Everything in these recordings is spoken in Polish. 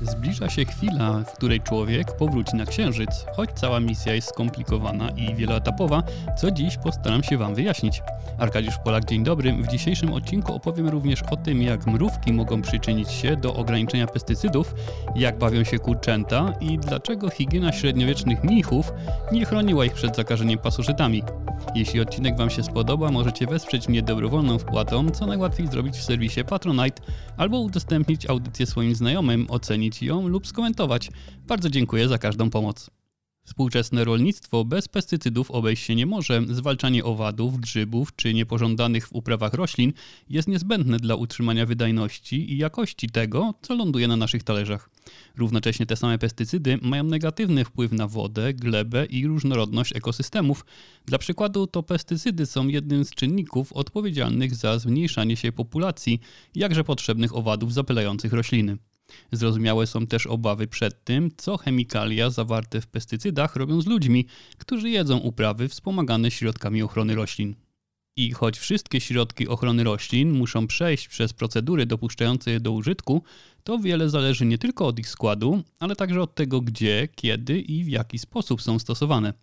Zbliża się chwila, w której człowiek powróci na Księżyc, choć cała misja jest skomplikowana i wieloetapowa, co dziś postaram się Wam wyjaśnić. Arkadiusz Polak, dzień dobry. W dzisiejszym odcinku opowiem również o tym, jak mrówki mogą przyczynić się do ograniczenia pestycydów, jak bawią się kurczęta i dlaczego higiena średniowiecznych mnichów nie chroniła ich przed zakażeniem pasożytami. Jeśli odcinek Wam się spodoba, możecie wesprzeć mnie dobrowolną wpłatą, co najłatwiej zrobić w serwisie Patronite, albo udostępnić audycję swoim znajomym, ocenić ją lub skomentować. Bardzo dziękuję za każdą pomoc. Współczesne rolnictwo bez pestycydów obejść się nie może. Zwalczanie owadów, grzybów czy niepożądanych w uprawach roślin jest niezbędne dla utrzymania wydajności i jakości tego, co ląduje na naszych talerzach. Równocześnie te same pestycydy mają negatywny wpływ na wodę, glebę i różnorodność ekosystemów. Dla przykładu to pestycydy są jednym z czynników odpowiedzialnych za zmniejszanie się populacji jakże potrzebnych owadów zapylających rośliny. Zrozumiałe są też obawy przed tym, co chemikalia zawarte w pestycydach robią z ludźmi, którzy jedzą uprawy wspomagane środkami ochrony roślin. I choć wszystkie środki ochrony roślin muszą przejść przez procedury dopuszczające je do użytku, to wiele zależy nie tylko od ich składu, ale także od tego, gdzie, kiedy i w jaki sposób są stosowane.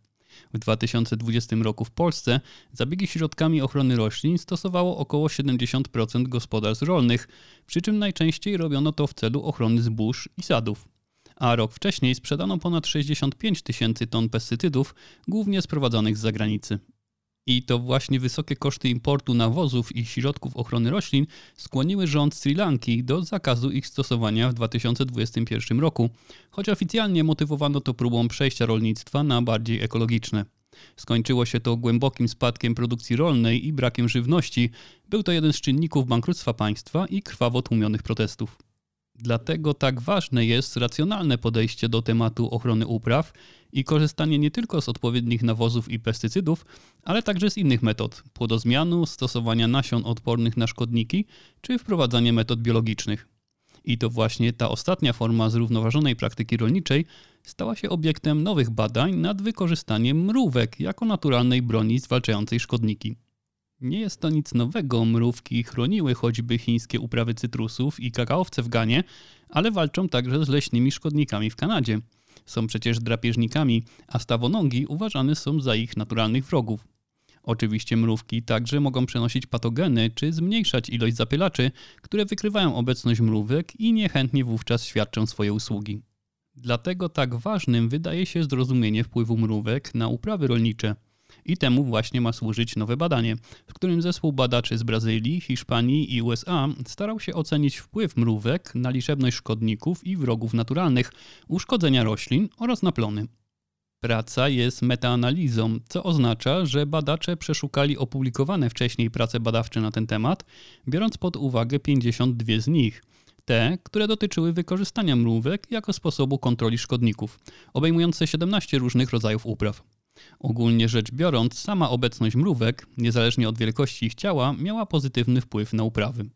W 2020 roku w Polsce zabiegi środkami ochrony roślin stosowało około 70% gospodarstw rolnych, przy czym najczęściej robiono to w celu ochrony zbóż i sadów. A rok wcześniej sprzedano ponad 65 tysięcy ton pestycydów, głównie sprowadzanych z zagranicy. I to właśnie wysokie koszty importu nawozów i środków ochrony roślin skłoniły rząd Sri Lanki do zakazu ich stosowania w 2021 roku, choć oficjalnie motywowano to próbą przejścia rolnictwa na bardziej ekologiczne. Skończyło się to głębokim spadkiem produkcji rolnej i brakiem żywności. Był to jeden z czynników bankructwa państwa i krwawo tłumionych protestów. Dlatego tak ważne jest racjonalne podejście do tematu ochrony upraw i korzystanie nie tylko z odpowiednich nawozów i pestycydów, ale także z innych metod płodozmianu, stosowania nasion odpornych na szkodniki czy wprowadzanie metod biologicznych. I to właśnie ta ostatnia forma zrównoważonej praktyki rolniczej stała się obiektem nowych badań nad wykorzystaniem mrówek jako naturalnej broni zwalczającej szkodniki. Nie jest to nic nowego, mrówki chroniły choćby chińskie uprawy cytrusów i kakaowce w Ganie, ale walczą także z leśnymi szkodnikami w Kanadzie. Są przecież drapieżnikami, a stawonogi uważane są za ich naturalnych wrogów. Oczywiście mrówki także mogą przenosić patogeny czy zmniejszać ilość zapylaczy, które wykrywają obecność mrówek i niechętnie wówczas świadczą swoje usługi. Dlatego tak ważnym wydaje się zrozumienie wpływu mrówek na uprawy rolnicze. I temu właśnie ma służyć nowe badanie, w którym zespół badaczy z Brazylii, Hiszpanii i USA starał się ocenić wpływ mrówek na liczebność szkodników i wrogów naturalnych, uszkodzenia roślin oraz na plony. Praca jest metaanalizą, co oznacza, że badacze przeszukali opublikowane wcześniej prace badawcze na ten temat, biorąc pod uwagę 52 z nich. Te, które dotyczyły wykorzystania mrówek jako sposobu kontroli szkodników, obejmujące 17 różnych rodzajów upraw. Ogólnie rzecz biorąc, sama obecność mrówek, niezależnie od wielkości ich ciała, miała pozytywny wpływ na uprawy.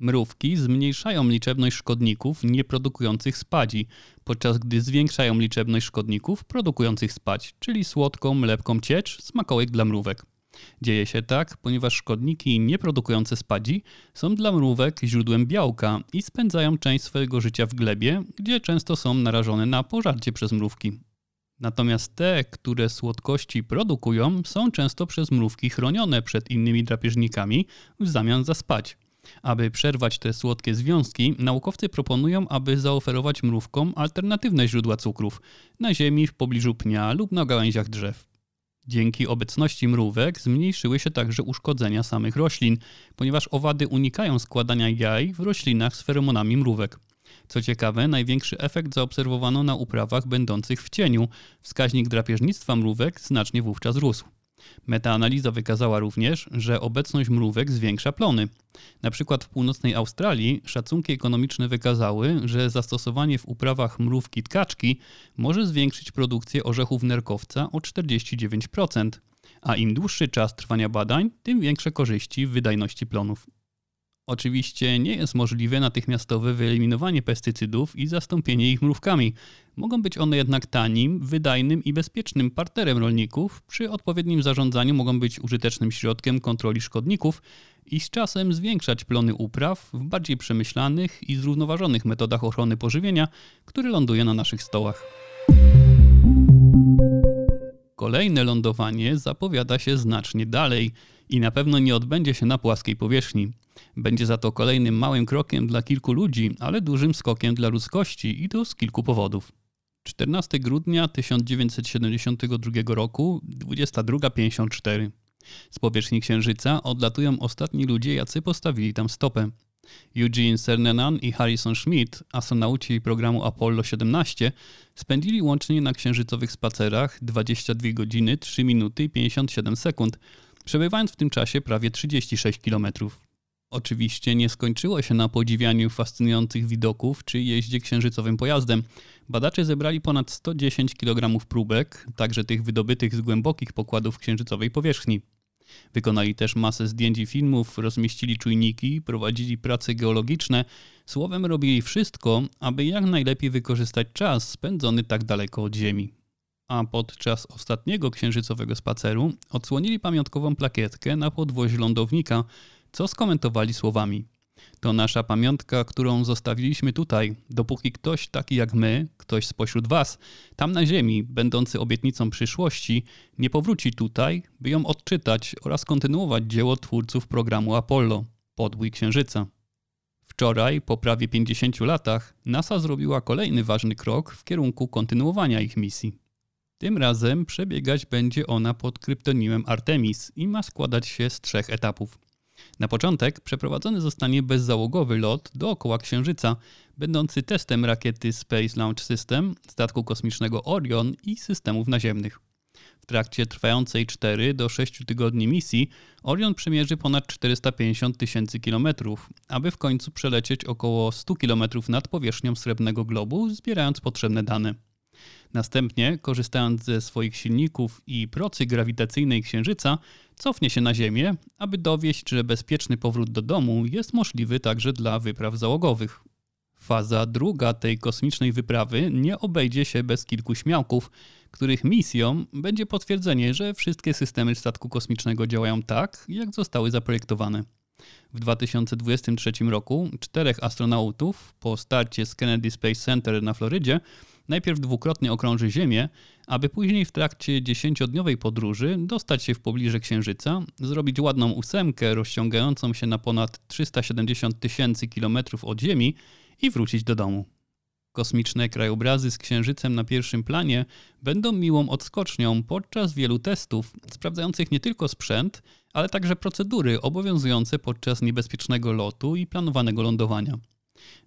Mrówki zmniejszają liczebność szkodników nieprodukujących spadzi, podczas gdy zwiększają liczebność szkodników produkujących spadź, czyli słodką, lepką ciecz, smakołek dla mrówek. Dzieje się tak, ponieważ szkodniki nieprodukujące spadzi są dla mrówek źródłem białka i spędzają część swojego życia w glebie, gdzie często są narażone na pożarcie przez mrówki. Natomiast te, które słodkości produkują, są często przez mrówki chronione przed innymi drapieżnikami w zamian za spać. Aby przerwać te słodkie związki, naukowcy proponują, aby zaoferować mrówkom alternatywne źródła cukrów na ziemi, w pobliżu pnia lub na gałęziach drzew. Dzięki obecności mrówek zmniejszyły się także uszkodzenia samych roślin, ponieważ owady unikają składania jaj w roślinach z feromonami mrówek. Co ciekawe, największy efekt zaobserwowano na uprawach będących w cieniu. Wskaźnik drapieżnictwa mrówek znacznie wówczas rósł. Metaanaliza wykazała również, że obecność mrówek zwiększa plony. Na przykład w północnej Australii szacunki ekonomiczne wykazały, że zastosowanie w uprawach mrówki tkaczki może zwiększyć produkcję orzechów nerkowca o 49%, a im dłuższy czas trwania badań, tym większe korzyści w wydajności plonów. Oczywiście nie jest możliwe natychmiastowe wyeliminowanie pestycydów i zastąpienie ich mrówkami. Mogą być one jednak tanim, wydajnym i bezpiecznym partnerem rolników. Przy odpowiednim zarządzaniu mogą być użytecznym środkiem kontroli szkodników i z czasem zwiększać plony upraw w bardziej przemyślanych i zrównoważonych metodach ochrony pożywienia, które ląduje na naszych stołach. Kolejne lądowanie zapowiada się znacznie dalej i na pewno nie odbędzie się na płaskiej powierzchni. Będzie za to kolejnym małym krokiem dla kilku ludzi, ale dużym skokiem dla ludzkości i to z kilku powodów. 14 grudnia 1972 roku, 22.54. Z powierzchni Księżyca odlatują ostatni ludzie, jacy postawili tam stopę. Eugene Cernanan i Harrison Schmidt, astronauci programu Apollo 17, spędzili łącznie na księżycowych spacerach 22 godziny 3 minuty i 57 sekund, przebywając w tym czasie prawie 36 kilometrów. Oczywiście nie skończyło się na podziwianiu fascynujących widoków czy jeździe księżycowym pojazdem. Badacze zebrali ponad 110 kg próbek, także tych wydobytych z głębokich pokładów księżycowej powierzchni. Wykonali też masę zdjęć i filmów, rozmieścili czujniki, prowadzili prace geologiczne, słowem robili wszystko, aby jak najlepiej wykorzystać czas spędzony tak daleko od Ziemi. A podczas ostatniego księżycowego spaceru odsłonili pamiątkową plakietkę na podwozie lądownika, co skomentowali słowami – to nasza pamiątka, którą zostawiliśmy tutaj, dopóki ktoś taki jak my, ktoś spośród Was, tam na Ziemi, będący obietnicą przyszłości, nie powróci tutaj, by ją odczytać oraz kontynuować dzieło twórców programu Apollo Podbój Księżyca. Wczoraj, po prawie 50 latach, NASA zrobiła kolejny ważny krok w kierunku kontynuowania ich misji. Tym razem przebiegać będzie ona pod kryptonimem Artemis i ma składać się z trzech etapów. Na początek przeprowadzony zostanie bezzałogowy lot dookoła Księżyca, będący testem rakiety Space Launch System, statku kosmicznego Orion i systemów naziemnych. W trakcie trwającej 4 do 6 tygodni misji Orion przemierzy ponad 450 tysięcy kilometrów, aby w końcu przelecieć około 100 kilometrów nad powierzchnią srebrnego globu, zbierając potrzebne dane. Następnie, korzystając ze swoich silników i procy grawitacyjnej Księżyca, cofnie się na Ziemię, aby dowieść, że bezpieczny powrót do domu jest możliwy także dla wypraw załogowych. Faza druga tej kosmicznej wyprawy nie obejdzie się bez kilku śmiałków, których misją będzie potwierdzenie, że wszystkie systemy statku kosmicznego działają tak, jak zostały zaprojektowane. W 2023 roku czterech astronautów po starcie z Kennedy Space Center na Florydzie najpierw dwukrotnie okrąży Ziemię, aby później w trakcie dziesięciodniowej podróży dostać się w pobliże Księżyca, zrobić ładną ósemkę rozciągającą się na ponad 370 tysięcy kilometrów od Ziemi i wrócić do domu. Kosmiczne krajobrazy z Księżycem na pierwszym planie będą miłą odskocznią podczas wielu testów, sprawdzających nie tylko sprzęt, ale także procedury obowiązujące podczas niebezpiecznego lotu i planowanego lądowania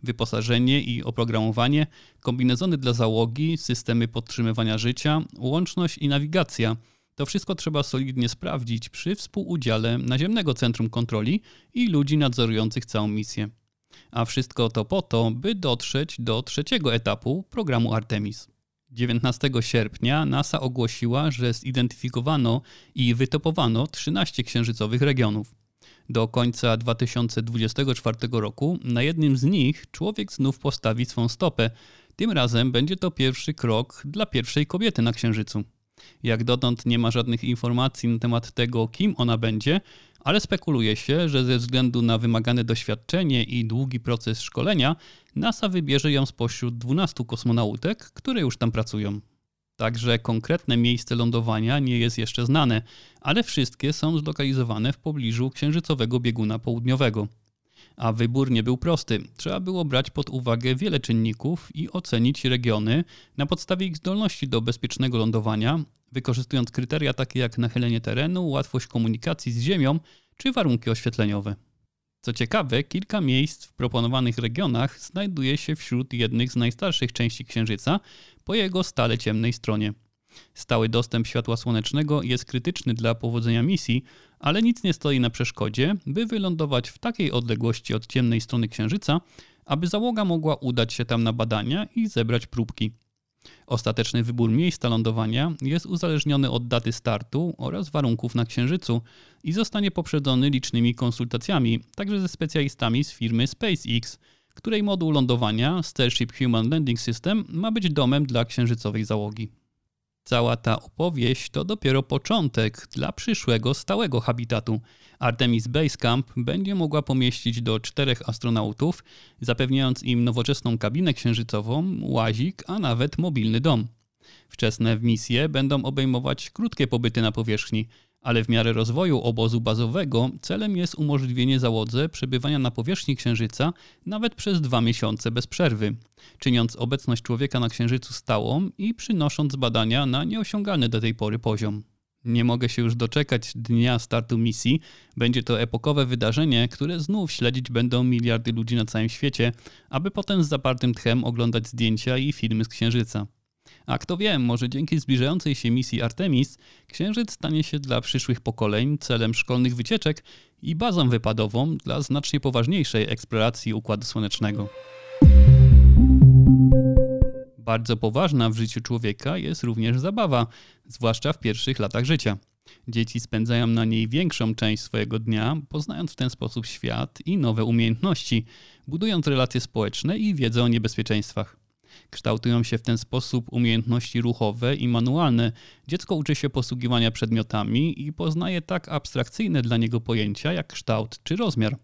wyposażenie i oprogramowanie, kombinezony dla załogi, systemy podtrzymywania życia, łączność i nawigacja. To wszystko trzeba solidnie sprawdzić przy współudziale Naziemnego Centrum Kontroli i ludzi nadzorujących całą misję. A wszystko to po to, by dotrzeć do trzeciego etapu programu Artemis. 19 sierpnia NASA ogłosiła, że zidentyfikowano i wytopowano 13 księżycowych regionów. Do końca 2024 roku na jednym z nich człowiek znów postawi swą stopę. Tym razem będzie to pierwszy krok dla pierwszej kobiety na Księżycu. Jak dotąd nie ma żadnych informacji na temat tego, kim ona będzie, ale spekuluje się, że ze względu na wymagane doświadczenie i długi proces szkolenia, NASA wybierze ją spośród 12 kosmonautek, które już tam pracują. Także konkretne miejsce lądowania nie jest jeszcze znane, ale wszystkie są zlokalizowane w pobliżu księżycowego bieguna południowego. A wybór nie był prosty. Trzeba było brać pod uwagę wiele czynników i ocenić regiony na podstawie ich zdolności do bezpiecznego lądowania, wykorzystując kryteria takie jak nachylenie terenu, łatwość komunikacji z Ziemią czy warunki oświetleniowe. Co ciekawe, kilka miejsc w proponowanych regionach znajduje się wśród jednych z najstarszych części Księżyca po jego stale ciemnej stronie. Stały dostęp światła słonecznego jest krytyczny dla powodzenia misji, ale nic nie stoi na przeszkodzie, by wylądować w takiej odległości od ciemnej strony Księżyca, aby załoga mogła udać się tam na badania i zebrać próbki. Ostateczny wybór miejsca lądowania jest uzależniony od daty startu oraz warunków na Księżycu i zostanie poprzedzony licznymi konsultacjami, także ze specjalistami z firmy SpaceX, której moduł lądowania Starship Human Landing System ma być domem dla księżycowej załogi. Cała ta opowieść to dopiero początek dla przyszłego stałego habitatu. Artemis Base Camp będzie mogła pomieścić do czterech astronautów, zapewniając im nowoczesną kabinę księżycową, łazik, a nawet mobilny dom. Wczesne misje będą obejmować krótkie pobyty na powierzchni, ale w miarę rozwoju obozu bazowego celem jest umożliwienie załodze przebywania na powierzchni Księżyca nawet przez dwa miesiące bez przerwy, czyniąc obecność człowieka na Księżycu stałą i przynosząc badania na nieosiągalny do tej pory poziom. Nie mogę się już doczekać dnia startu misji. Będzie to epokowe wydarzenie, które znów śledzić będą miliardy ludzi na całym świecie, aby potem z zapartym tchem oglądać zdjęcia i filmy z Księżyca. A kto wie, może dzięki zbliżającej się misji Artemis, Księżyc stanie się dla przyszłych pokoleń celem szkolnych wycieczek i bazą wypadową dla znacznie poważniejszej eksploracji Układu Słonecznego. Bardzo poważna w życiu człowieka jest również zabawa, zwłaszcza w pierwszych latach życia. Dzieci spędzają na niej większą część swojego dnia, poznając w ten sposób świat i nowe umiejętności, budując relacje społeczne i wiedzę o niebezpieczeństwach. Kształtują się w ten sposób umiejętności ruchowe i manualne. Dziecko uczy się posługiwania przedmiotami i poznaje tak abstrakcyjne dla niego pojęcia jak kształt czy rozmiar.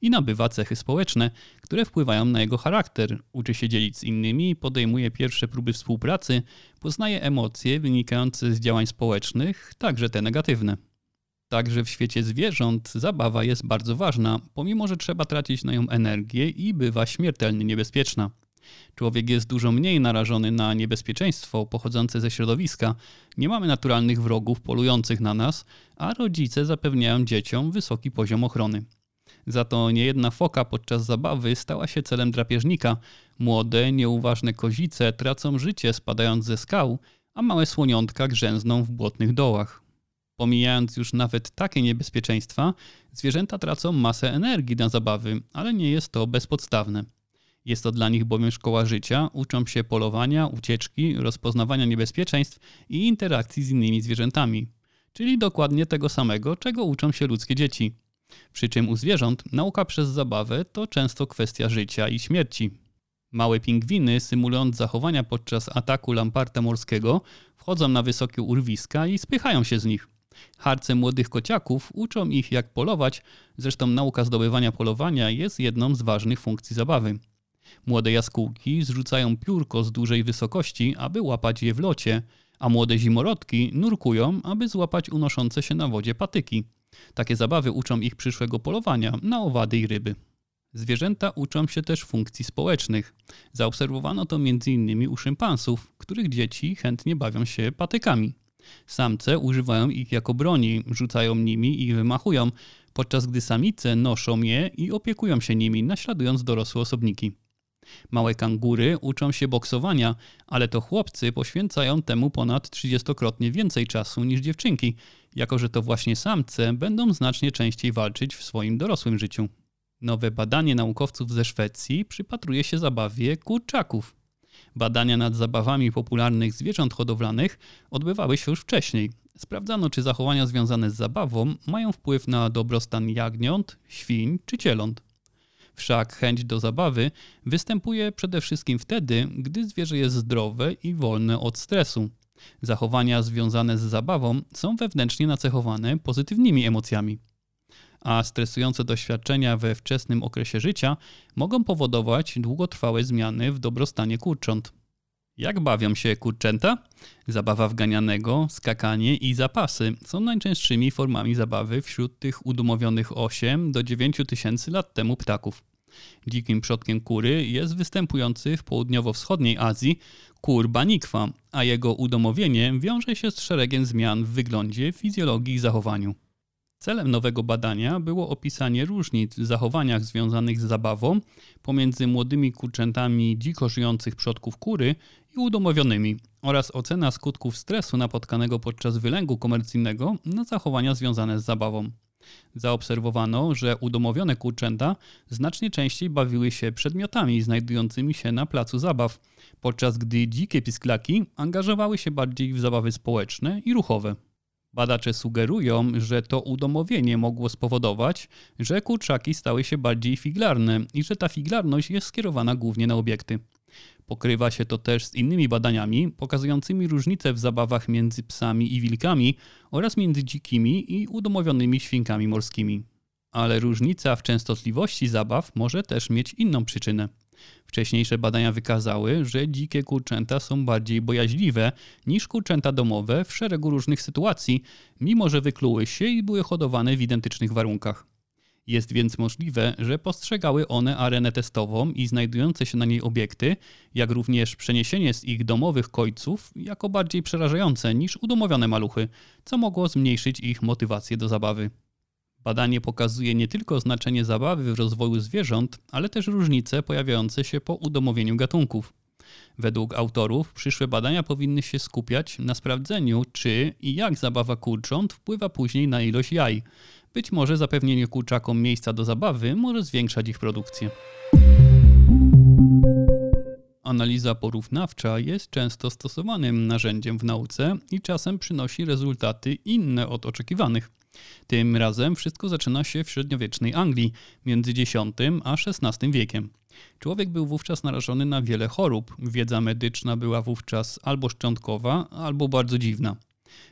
I nabywa cechy społeczne, które wpływają na jego charakter. Uczy się dzielić z innymi, podejmuje pierwsze próby współpracy, poznaje emocje wynikające z działań społecznych, także te negatywne. Także w świecie zwierząt zabawa jest bardzo ważna, pomimo że trzeba tracić na nią energię i bywa śmiertelnie niebezpieczna. Człowiek jest dużo mniej narażony na niebezpieczeństwo pochodzące ze środowiska. Nie mamy naturalnych wrogów polujących na nas, a rodzice zapewniają dzieciom wysoki poziom ochrony. Za to niejedna foka podczas zabawy stała się celem drapieżnika. Młode, nieuważne kozice tracą życie spadając ze skał, a małe słoniątka grzęzną w błotnych dołach. Pomijając już nawet takie niebezpieczeństwa, zwierzęta tracą masę energii na zabawy, ale nie jest to bezpodstawne. Jest to dla nich bowiem szkoła życia, uczą się polowania, ucieczki, rozpoznawania niebezpieczeństw i interakcji z innymi zwierzętami. Czyli dokładnie tego samego, czego uczą się ludzkie dzieci. Przy czym u zwierząt nauka przez zabawę to często kwestia życia i śmierci. Małe pingwiny, symulując zachowania podczas ataku lamparta morskiego, wchodzą na wysokie urwiska i spychają się z nich. Harce młodych kociaków uczą ich jak polować, zresztą nauka zdobywania polowania jest jedną z ważnych funkcji zabawy. Młode jaskółki zrzucają piórko z dużej wysokości, aby łapać je w locie, a młode zimorodki nurkują, aby złapać unoszące się na wodzie patyki. Takie zabawy uczą ich przyszłego polowania na owady i ryby. Zwierzęta uczą się też funkcji społecznych. Zaobserwowano to m.in. u szympansów, których dzieci chętnie bawią się patykami. Samce używają ich jako broni, rzucają nimi i wymachują, podczas gdy samice noszą je i opiekują się nimi, naśladując dorosłe osobniki. Małe kangury uczą się boksowania, ale to chłopcy poświęcają temu ponad 30-krotnie więcej czasu niż dziewczynki, jako że to właśnie samce będą znacznie częściej walczyć w swoim dorosłym życiu. Nowe badanie naukowców ze Szwecji przypatruje się zabawie kurczaków. Badania nad zabawami popularnych zwierząt hodowlanych odbywały się już wcześniej. Sprawdzano, czy zachowania związane z zabawą mają wpływ na dobrostan jagniąt, świń czy cieląt. Wszak chęć do zabawy występuje przede wszystkim wtedy, gdy zwierzę jest zdrowe i wolne od stresu. Zachowania związane z zabawą są wewnętrznie nacechowane pozytywnymi emocjami. A stresujące doświadczenia we wczesnym okresie życia mogą powodować długotrwałe zmiany w dobrostanie kurcząt. Jak bawią się kurczęta? Zabawa wganianego, skakanie i zapasy są najczęstszymi formami zabawy wśród tych udumowionych 8 do 9 tysięcy lat temu ptaków. Dzikim przodkiem kury jest występujący w południowo-wschodniej Azji kur banikwa, a jego udomowienie wiąże się z szeregiem zmian w wyglądzie, fizjologii i zachowaniu. Celem nowego badania było opisanie różnic w zachowaniach związanych z zabawą pomiędzy młodymi kurczętami dziko żyjących przodków kury i udomowionymi oraz ocena skutków stresu napotkanego podczas wylęgu komercyjnego na zachowania związane z zabawą. Zaobserwowano, że udomowione kurczęta znacznie częściej bawiły się przedmiotami znajdującymi się na placu zabaw, podczas gdy dzikie pisklaki angażowały się bardziej w zabawy społeczne i ruchowe. Badacze sugerują, że to udomowienie mogło spowodować, że kurczaki stały się bardziej figlarne i że ta figlarność jest skierowana głównie na obiekty. Pokrywa się to też z innymi badaniami pokazującymi różnice w zabawach między psami i wilkami oraz między dzikimi i udomowionymi świnkami morskimi. Ale różnica w częstotliwości zabaw może też mieć inną przyczynę. Wcześniejsze badania wykazały, że dzikie kurczęta są bardziej bojaźliwe niż kurczęta domowe w szeregu różnych sytuacji, mimo że wykluły się i były hodowane w identycznych warunkach. Jest więc możliwe, że postrzegały one arenę testową i znajdujące się na niej obiekty, jak również przeniesienie z ich domowych kojców jako bardziej przerażające niż udomowione maluchy, co mogło zmniejszyć ich motywację do zabawy. Badanie pokazuje nie tylko znaczenie zabawy w rozwoju zwierząt, ale też różnice pojawiające się po udomowieniu gatunków. Według autorów przyszłe badania powinny się skupiać na sprawdzeniu, czy i jak zabawa kurcząt wpływa później na ilość jaj. Być może zapewnienie kurczakom miejsca do zabawy może zwiększać ich produkcję. Analiza porównawcza jest często stosowanym narzędziem w nauce i czasem przynosi rezultaty inne od oczekiwanych. Tym razem wszystko zaczyna się w średniowiecznej Anglii między X a XVI wiekiem. Człowiek był wówczas narażony na wiele chorób. Wiedza medyczna była wówczas albo szczątkowa, albo bardzo dziwna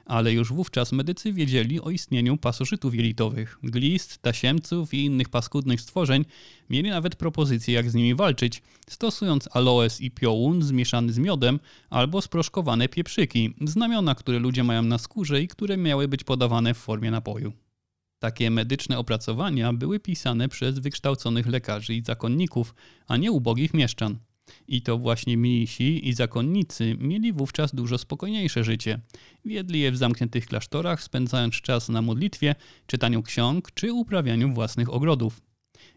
ale już wówczas medycy wiedzieli o istnieniu pasożytów jelitowych, glist, tasiemców i innych paskudnych stworzeń, mieli nawet propozycje jak z nimi walczyć, stosując aloes i piołun zmieszany z miodem albo sproszkowane pieprzyki, znamiona, które ludzie mają na skórze i które miały być podawane w formie napoju. Takie medyczne opracowania były pisane przez wykształconych lekarzy i zakonników, a nie ubogich mieszczan. I to właśnie mnisi i zakonnicy mieli wówczas dużo spokojniejsze życie. Wiedli je w zamkniętych klasztorach, spędzając czas na modlitwie, czytaniu ksiąg czy uprawianiu własnych ogrodów.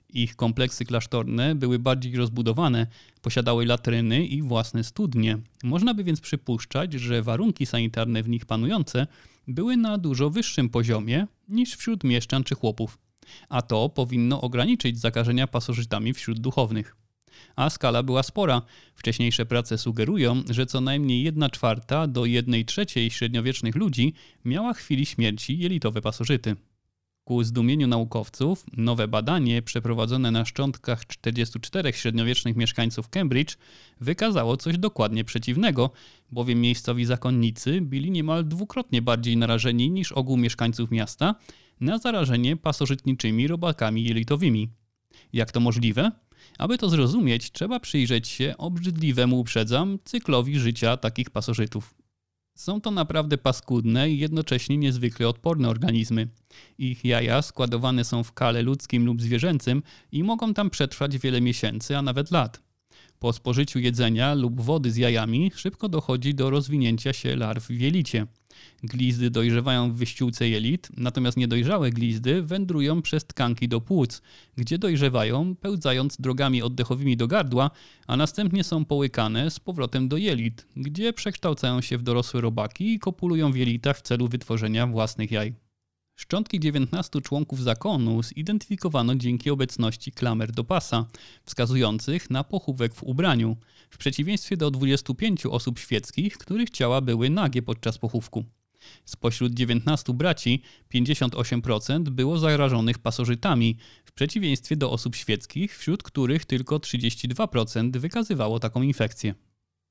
Ich kompleksy klasztorne były bardziej rozbudowane, posiadały latryny i własne studnie. Można by więc przypuszczać, że warunki sanitarne w nich panujące były na dużo wyższym poziomie niż wśród mieszczan czy chłopów. A to powinno ograniczyć zakażenia pasożytami wśród duchownych a skala była spora. Wcześniejsze prace sugerują, że co najmniej 1 czwarta do 1 trzeciej średniowiecznych ludzi miała chwili śmierci jelitowe pasożyty. Ku zdumieniu naukowców, nowe badanie przeprowadzone na szczątkach 44 średniowiecznych mieszkańców Cambridge wykazało coś dokładnie przeciwnego, bowiem miejscowi zakonnicy byli niemal dwukrotnie bardziej narażeni niż ogół mieszkańców miasta na zarażenie pasożytniczymi robakami jelitowymi. Jak to możliwe? Aby to zrozumieć, trzeba przyjrzeć się obrzydliwemu, uprzedzam, cyklowi życia takich pasożytów. Są to naprawdę paskudne i jednocześnie niezwykle odporne organizmy. Ich jaja składowane są w kale ludzkim lub zwierzęcym i mogą tam przetrwać wiele miesięcy, a nawet lat. Po spożyciu jedzenia lub wody z jajami szybko dochodzi do rozwinięcia się larw w jelicie. Glizdy dojrzewają w wyściółce jelit, natomiast niedojrzałe glizdy wędrują przez tkanki do płuc, gdzie dojrzewają, pełzając drogami oddechowymi do gardła, a następnie są połykane z powrotem do jelit, gdzie przekształcają się w dorosłe robaki i kopulują w jelitach w celu wytworzenia własnych jaj. Szczątki 19 członków zakonu zidentyfikowano dzięki obecności klamer do pasa, wskazujących na pochówek w ubraniu, w przeciwieństwie do 25 osób świeckich, których ciała były nagie podczas pochówku. Spośród 19 braci 58% było zarażonych pasożytami, w przeciwieństwie do osób świeckich, wśród których tylko 32% wykazywało taką infekcję.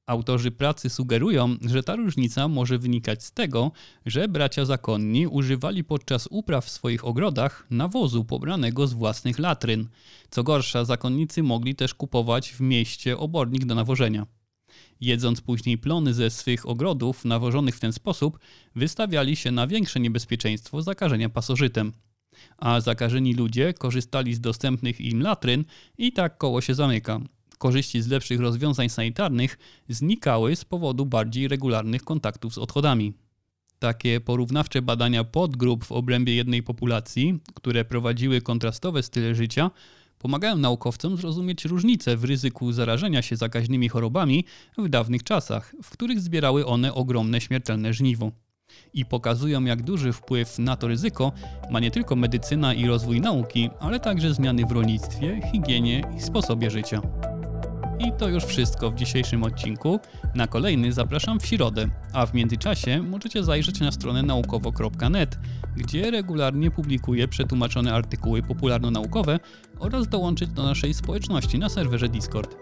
Autorzy pracy sugerują, że ta różnica może wynikać z tego, że bracia zakonni używali podczas upraw w swoich ogrodach nawozu pobranego z własnych latryn. Co gorsza, zakonnicy mogli też kupować w mieście obornik do nawożenia. Jedząc później plony ze swych ogrodów nawożonych w ten sposób, wystawiali się na większe niebezpieczeństwo zakażenia pasożytem. A zakażeni ludzie korzystali z dostępnych im latryn i tak koło się zamyka korzyści z lepszych rozwiązań sanitarnych znikały z powodu bardziej regularnych kontaktów z odchodami. Takie porównawcze badania podgrup w obrębie jednej populacji, które prowadziły kontrastowe style życia, pomagają naukowcom zrozumieć różnice w ryzyku zarażenia się zakaźnymi chorobami w dawnych czasach, w których zbierały one ogromne śmiertelne żniwo. I pokazują, jak duży wpływ na to ryzyko ma nie tylko medycyna i rozwój nauki, ale także zmiany w rolnictwie, higienie i sposobie życia. I to już wszystko w dzisiejszym odcinku. Na kolejny zapraszam w środę, a w międzyczasie możecie zajrzeć na stronę naukowo.net, gdzie regularnie publikuję przetłumaczone artykuły popularno-naukowe oraz dołączyć do naszej społeczności na serwerze Discord.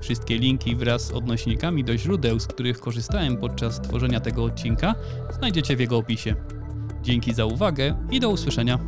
Wszystkie linki wraz z odnośnikami do źródeł, z których korzystałem podczas tworzenia tego odcinka, znajdziecie w jego opisie. Dzięki za uwagę i do usłyszenia.